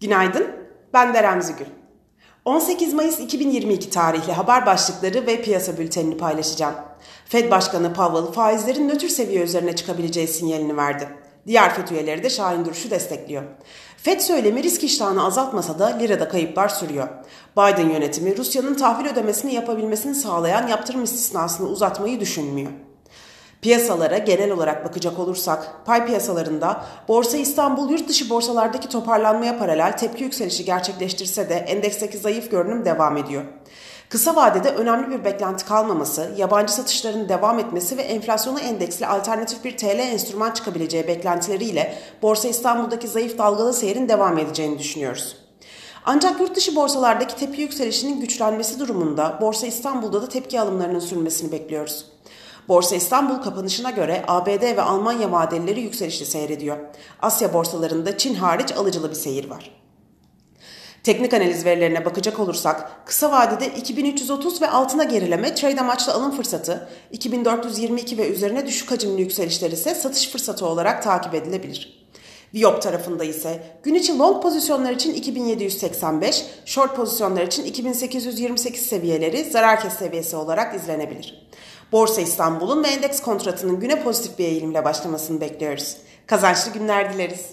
Günaydın, ben Deren Zügül. 18 Mayıs 2022 tarihli haber başlıkları ve piyasa bültenini paylaşacağım. Fed Başkanı Powell faizlerin nötr seviye üzerine çıkabileceği sinyalini verdi. Diğer FED üyeleri de Şahin Duruş'u destekliyor. FED söylemi risk iştahını azaltmasa da lirada kayıplar sürüyor. Biden yönetimi Rusya'nın tahvil ödemesini yapabilmesini sağlayan yaptırım istisnasını uzatmayı düşünmüyor. Piyasalara genel olarak bakacak olursak, pay piyasalarında Borsa İstanbul yurt dışı borsalardaki toparlanmaya paralel tepki yükselişi gerçekleştirse de endeksteki zayıf görünüm devam ediyor. Kısa vadede önemli bir beklenti kalmaması, yabancı satışların devam etmesi ve enflasyonu endeksli alternatif bir TL enstrüman çıkabileceği beklentileriyle Borsa İstanbul'daki zayıf dalgalı seyrin devam edeceğini düşünüyoruz. Ancak yurt dışı borsalardaki tepki yükselişinin güçlenmesi durumunda Borsa İstanbul'da da tepki alımlarının sürmesini bekliyoruz. Borsa İstanbul kapanışına göre ABD ve Almanya vadeleri yükselişli seyrediyor. Asya borsalarında Çin hariç alıcılı bir seyir var. Teknik analiz verilerine bakacak olursak kısa vadede 2330 ve altına gerileme trade amaçlı alım fırsatı, 2422 ve üzerine düşük hacimli yükselişler ise satış fırsatı olarak takip edilebilir. Viyop tarafında ise gün içi long pozisyonlar için 2785, short pozisyonlar için 2828 seviyeleri zarar kes seviyesi olarak izlenebilir. Borsa İstanbul'un ve endeks kontratının güne pozitif bir eğilimle başlamasını bekliyoruz. Kazançlı günler dileriz.